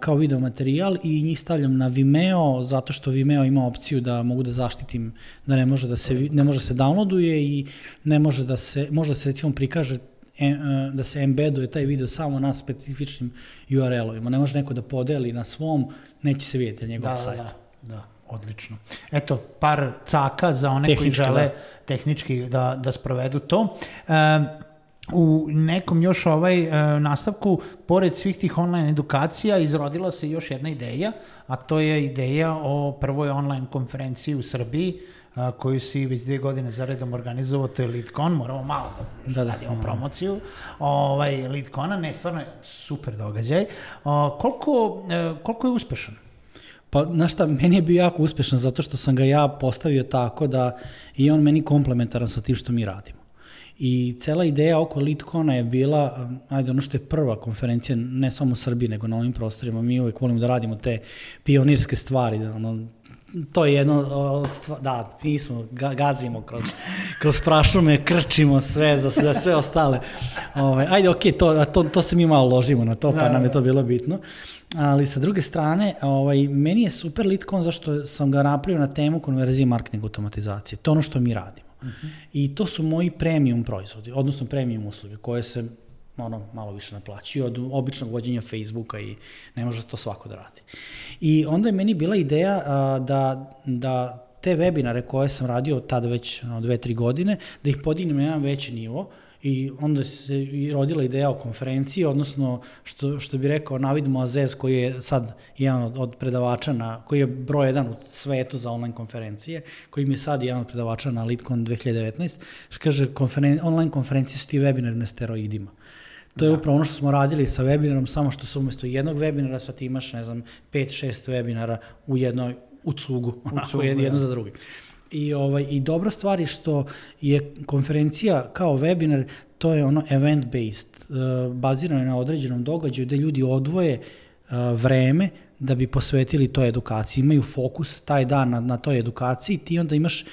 kao video materijal i njih stavljam na Vimeo zato što Vimeo ima opciju da mogu da zaštitim da ne može da se ne može da se downloaduje i ne može da se može da se recimo prikaže uh, da se embeduje taj video samo na specifičnim URL-ovima. Ne može neko da podeli na svom, neće se vidjeti njegov da, sajt. Da, da, odlično. Eto, par caka za one Tehnički, koji žele da. tehnički da, da sprovedu to. E, u nekom još ovaj e, nastavku, pored svih tih online edukacija, izrodila se još jedna ideja, a to je ideja o prvoj online konferenciji u Srbiji, a, koju si već dvije godine zaredom organizovao, to je LeadCon, moramo malo da, Da, da. radimo promociju ovaj, LeadCona, ne, stvarno je super događaj. O, koliko, e, koliko je uspešan? Pa, znaš šta, meni je bio jako uspešan zato što sam ga ja postavio tako da je on meni komplementaran sa tim što mi radimo. I cela ideja oko LeadCona je bila, um, ajde, ono što je prva konferencija, ne samo u Srbiji, nego na ovim prostorima, mi uvek volimo da radimo te pionirske stvari, da, ono, to je jedno od da, mi smo, ga, gazimo kroz, kroz prašume, krčimo sve za sve, sve ostale. Ove, ajde, okej, to, to, to se mi malo ložimo na to, pa nam je to bilo bitno. Ali sa druge strane, ovaj, meni je super LeadCon zašto sam ga napravio na temu konverzije marketing automatizacije. To je ono što mi radimo. Uh -huh. I to su moji premium proizvodi, odnosno premium usluge koje se ono, malo više naplaćuju od običnog vođenja Facebooka i ne može to svako da radi. I onda je meni bila ideja a, da, da te webinare koje sam radio tada već no, dve, tri godine, da ih podignem na jedan veći nivo, i onda se rodila ideja o konferenciji, odnosno što, što bi rekao Navid Moazez koji je sad jedan od, od predavača na, koji je broj jedan u svetu za online konferencije, koji mi je sad jedan od predavača na LeadCon 2019, što kaže konferen, online konferencije su ti webinari na steroidima. To je da. upravo ono što smo radili sa webinarom, samo što se umesto jednog webinara sad ti imaš, ne znam, 5-6 webinara u jednoj, u cugu, u cugu jedno da. za drugi. I, ovaj, I dobra stvar je što je konferencija kao webinar, to je ono event based, uh, bazirano je na određenom događaju gde ljudi odvoje uh, vreme da bi posvetili toj edukaciji, imaju fokus taj dan na, na toj edukaciji, ti onda imaš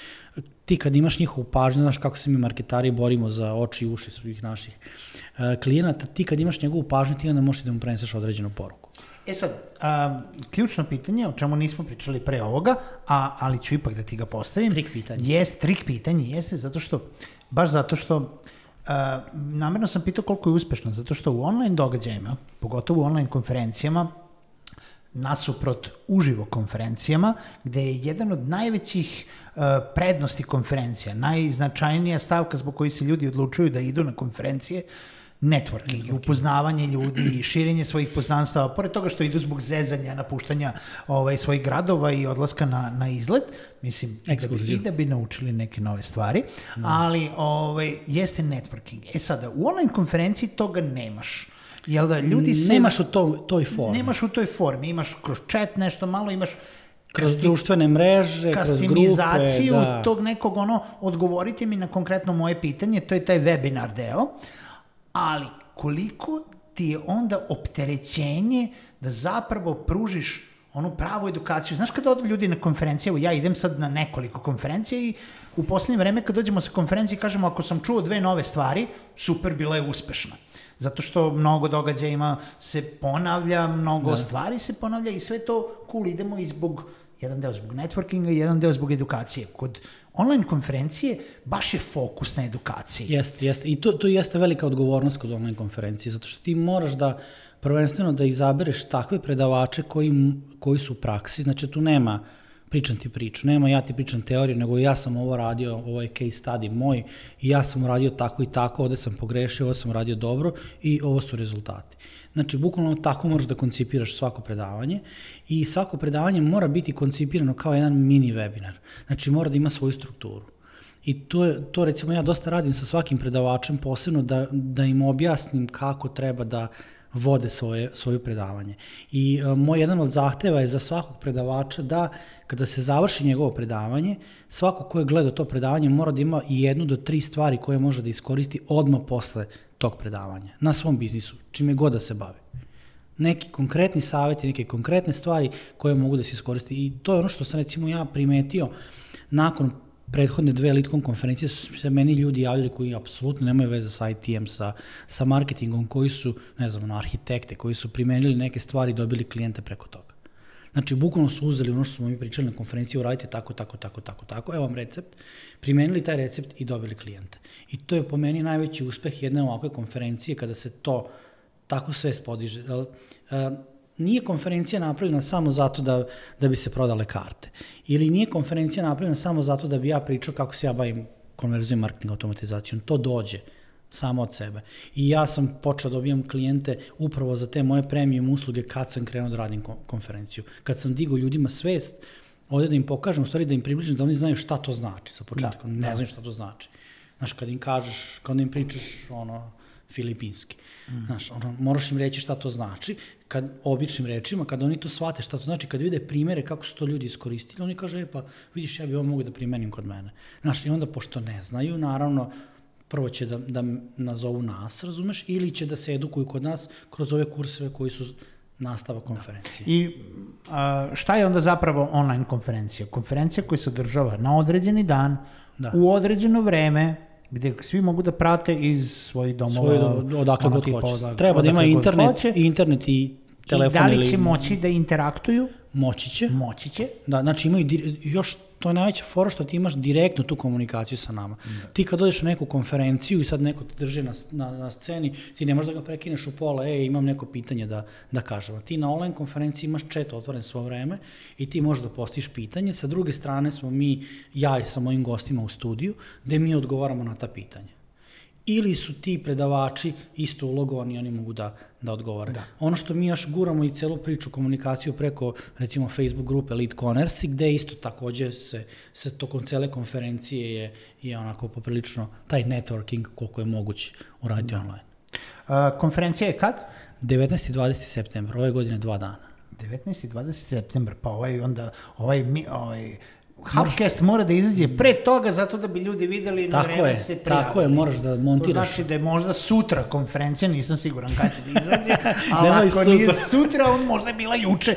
ti kad imaš njihovu pažnju, znaš kako se mi marketari borimo za oči i uši svih naših uh, klijenata, ti kad imaš njegovu pažnju, ti onda možeš da mu preneseš određenu poruku. E sad, a, ključno pitanje, o čemu nismo pričali pre ovoga, a, ali ću ipak da ti ga postavim. Trik pitanje. Jest, trik pitanje, jeste, zato što, baš zato što, a, namerno sam pitao koliko je uspešno, zato što u online događajima, pogotovo u online konferencijama, nasuprot uživo konferencijama, gde je jedan od najvećih uh, prednosti konferencija, najznačajnija stavka zbog koji se ljudi odlučuju da idu na konferencije, networking, upoznavanje ljudi, širenje svojih poznanstava, pored toga što idu zbog zezanja, napuštanja ovaj, svojih gradova i odlaska na, na izlet, mislim, da bi, i da bi naučili neke nove stvari, no. ali ovaj, jeste networking. E sada, u online konferenciji toga nemaš. Jel da, ljudi se... Nemaš u to, toj formi. Nemaš u toj formi, imaš kroz chat nešto malo, imaš kroz Kasti, društvene mreže, kroz grupe. Kastimizaciju da. tog nekog, ono, odgovorite mi na konkretno moje pitanje, to je taj webinar deo, ali koliko ti je onda opterećenje da zapravo pružiš onu pravu edukaciju. Znaš kada odu ljudi na konferencije, evo ja idem sad na nekoliko konferencija i u poslednje vreme kad dođemo sa konferencije kažemo ako sam čuo dve nove stvari, super, bila je uspešna. Zato što mnogo događajima se ponavlja, mnogo da. stvari se ponavlja i sve to cool, idemo i zbog jedan deo zbog networkinga i jedan deo zbog edukacije. Kod online konferencije baš je fokus na edukaciji. Jeste, jeste. I to, to jeste velika odgovornost kod online konferencije, zato što ti moraš da prvenstveno da izabereš takve predavače koji, koji su u praksi, znači tu nema pričam ti priču, nema ja ti pričam teoriju, nego ja sam ovo radio, ovo je case study moj i ja sam uradio tako i tako, ovde sam pogrešio, ovo sam radio dobro i ovo su rezultati. Znači, bukvalno tako moraš da koncipiraš svako predavanje i svako predavanje mora biti koncipirano kao jedan mini webinar. Znači, mora da ima svoju strukturu. I to, je, to recimo ja dosta radim sa svakim predavačem, posebno da, da im objasnim kako treba da vode svoje, svoje predavanje. I uh, moj jedan od zahteva je za svakog predavača da kada se završi njegovo predavanje, svako ko je gledao to predavanje mora da ima jednu do tri stvari koje može da iskoristi odmah posle tog predavanja, na svom biznisu, čime god da se bave. Neki konkretni savjeti, neke konkretne stvari koje mogu da se iskoristi. I to je ono što sam recimo ja primetio nakon prethodne dve Litcon konferencije su se meni ljudi javljali koji apsolutno nemaju veze sa IT-em, sa, sa marketingom, koji su, ne znam, arhitekte, koji su primenili neke stvari i dobili klijente preko toga. Znači, bukvalno su uzeli ono što smo mi pričali na konferenciji, uradite tako, tako, tako, tako, tako, evo vam recept, primenili taj recept i dobili klijente. I to je po meni najveći uspeh jedne ovakve konferencije kada se to tako sve spodiže. Uh, nije konferencija napravljena samo zato da, da bi se prodale karte. Ili nije konferencija napravljena samo zato da bi ja pričao kako se ja bavim konverzijom, marketing, automatizacijom. To dođe samo od sebe. I ja sam počeo da dobijam klijente upravo za te moje premium usluge kad sam krenuo da radim konferenciju. Kad sam digao ljudima svest, ovde da im pokažem, u stvari da im približim da oni znaju šta to znači sa početka. Da, ne da. znaju šta to znači. Znaš, kad im kažeš, kad im pričaš ono, filipinski. Mm. Znaš, ono, moraš im reći šta to znači, kad, običnim rečima, kad oni to shvate šta to znači, kad vide primere kako su to ljudi iskoristili, oni kaže, e pa vidiš, ja bi ovo mogu da primenim kod mene. Znaš, i onda, pošto ne znaju, naravno, prvo će da, da nazovu nas, razumeš, ili će da se edukuju kod nas kroz ove kurseve koji su nastava konferencije. I a, šta je onda zapravo online konferencija? Konferencija koja se održava na određeni dan, da. u određeno vreme, gde svi mogu da prate iz svojih domova. Svoje, odakle god hoće. Treba da ima internet, internet i telefon. I da li će ili... moći da interaktuju? Moći će. Moći će. Da, znači imaju, još to je najveća fora što ti imaš direktnu tu komunikaciju sa nama. Da. Ti kad dođeš na neku konferenciju i sad neko te drži na, na, na sceni, ti ne možeš da ga prekineš u pola, e, imam neko pitanje da, da kažem. Ti na online konferenciji imaš chat otvoren svo vreme i ti možeš da postiš pitanje. Sa druge strane smo mi, ja i sa mojim gostima u studiju, gde mi odgovaramo na ta pitanja ili su ti predavači isto ulogovani i oni mogu da, da odgovore. Da. Ono što mi još guramo i celu priču, komunikaciju preko recimo Facebook grupe Lead Conversi, gde isto takođe se, se tokom cele konferencije je, je onako poprilično taj networking koliko je moguće uraditi da. online. A, konferencija je kad? 19. i 20. september, ove godine dva dana. 19. i 20. september, pa ovaj onda, ovaj, mi, ovaj Hubcast mora da izađe pre toga zato da bi ljudi videli na vreme se prijavili. Tako je, moraš da montiraš. To znači da je možda sutra konferencija, nisam siguran kada će da izađe, ali ako sutra. nije sutra, on možda je bila juče.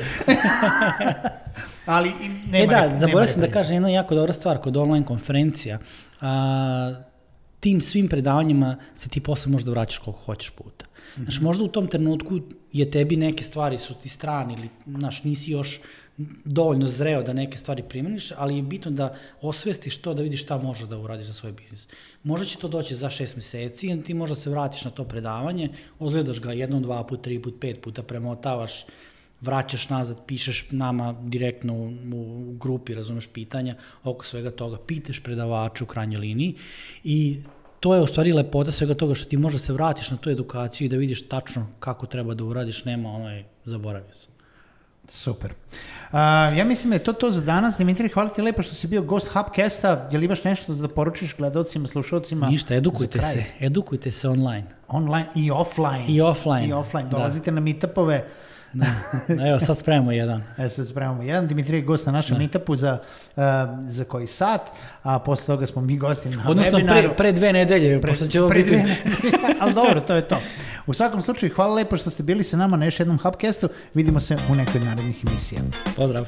ali nema E da, zaboravio sam da kažem jedna jako dobra stvar kod online konferencija. A, tim svim predavanjima se ti posle možda vraćaš koliko hoćeš puta. Znaš, možda u tom trenutku je tebi neke stvari su ti strani ili, znaš, nisi još dovoljno zreo da neke stvari primeniš, ali je bitno da osvestiš to da vidiš šta možeš da uradiš za svoj biznis. Možda će to doći za šest meseci, i ti možda se vratiš na to predavanje, odgledaš ga jednom, dva put, tri put, pet puta, premotavaš, vraćaš nazad, pišeš nama direktno u, u grupi, razumeš pitanja oko svega toga, pitaš predavača u krajnjoj liniji i to je u stvari lepota svega toga što ti možda se vratiš na tu edukaciju i da vidiš tačno kako treba da uradiš, nema onaj, zaboravio sam. Super. Uh, ja mislim da je to to za danas. Dimitri, hvala ti lepo što si bio gost Hubcasta. Je li imaš nešto da poručiš gledalcima, slušalcima? Ništa, edukujte se. Edukujte se online. Online i offline. I offline. I offline. Da. Dolazite da. na meetupove. Da. Evo, sad spremamo jedan. Evo, sad spremamo jedan. Dimitri je gost na našem da. meetupu za, uh, za koji sat, a posle toga smo mi gosti na Odnosno, webinaru. Odnosno, pre, pre dve nedelje, pre, pošto će ovo pre biti... Dve nedelje, ali dobro, to je to. U svakom slučaju, hvala lepo što ste bili sa nama na još jednom Hubcastu. Vidimo se u nekoj narednih emisija. Pozdrav!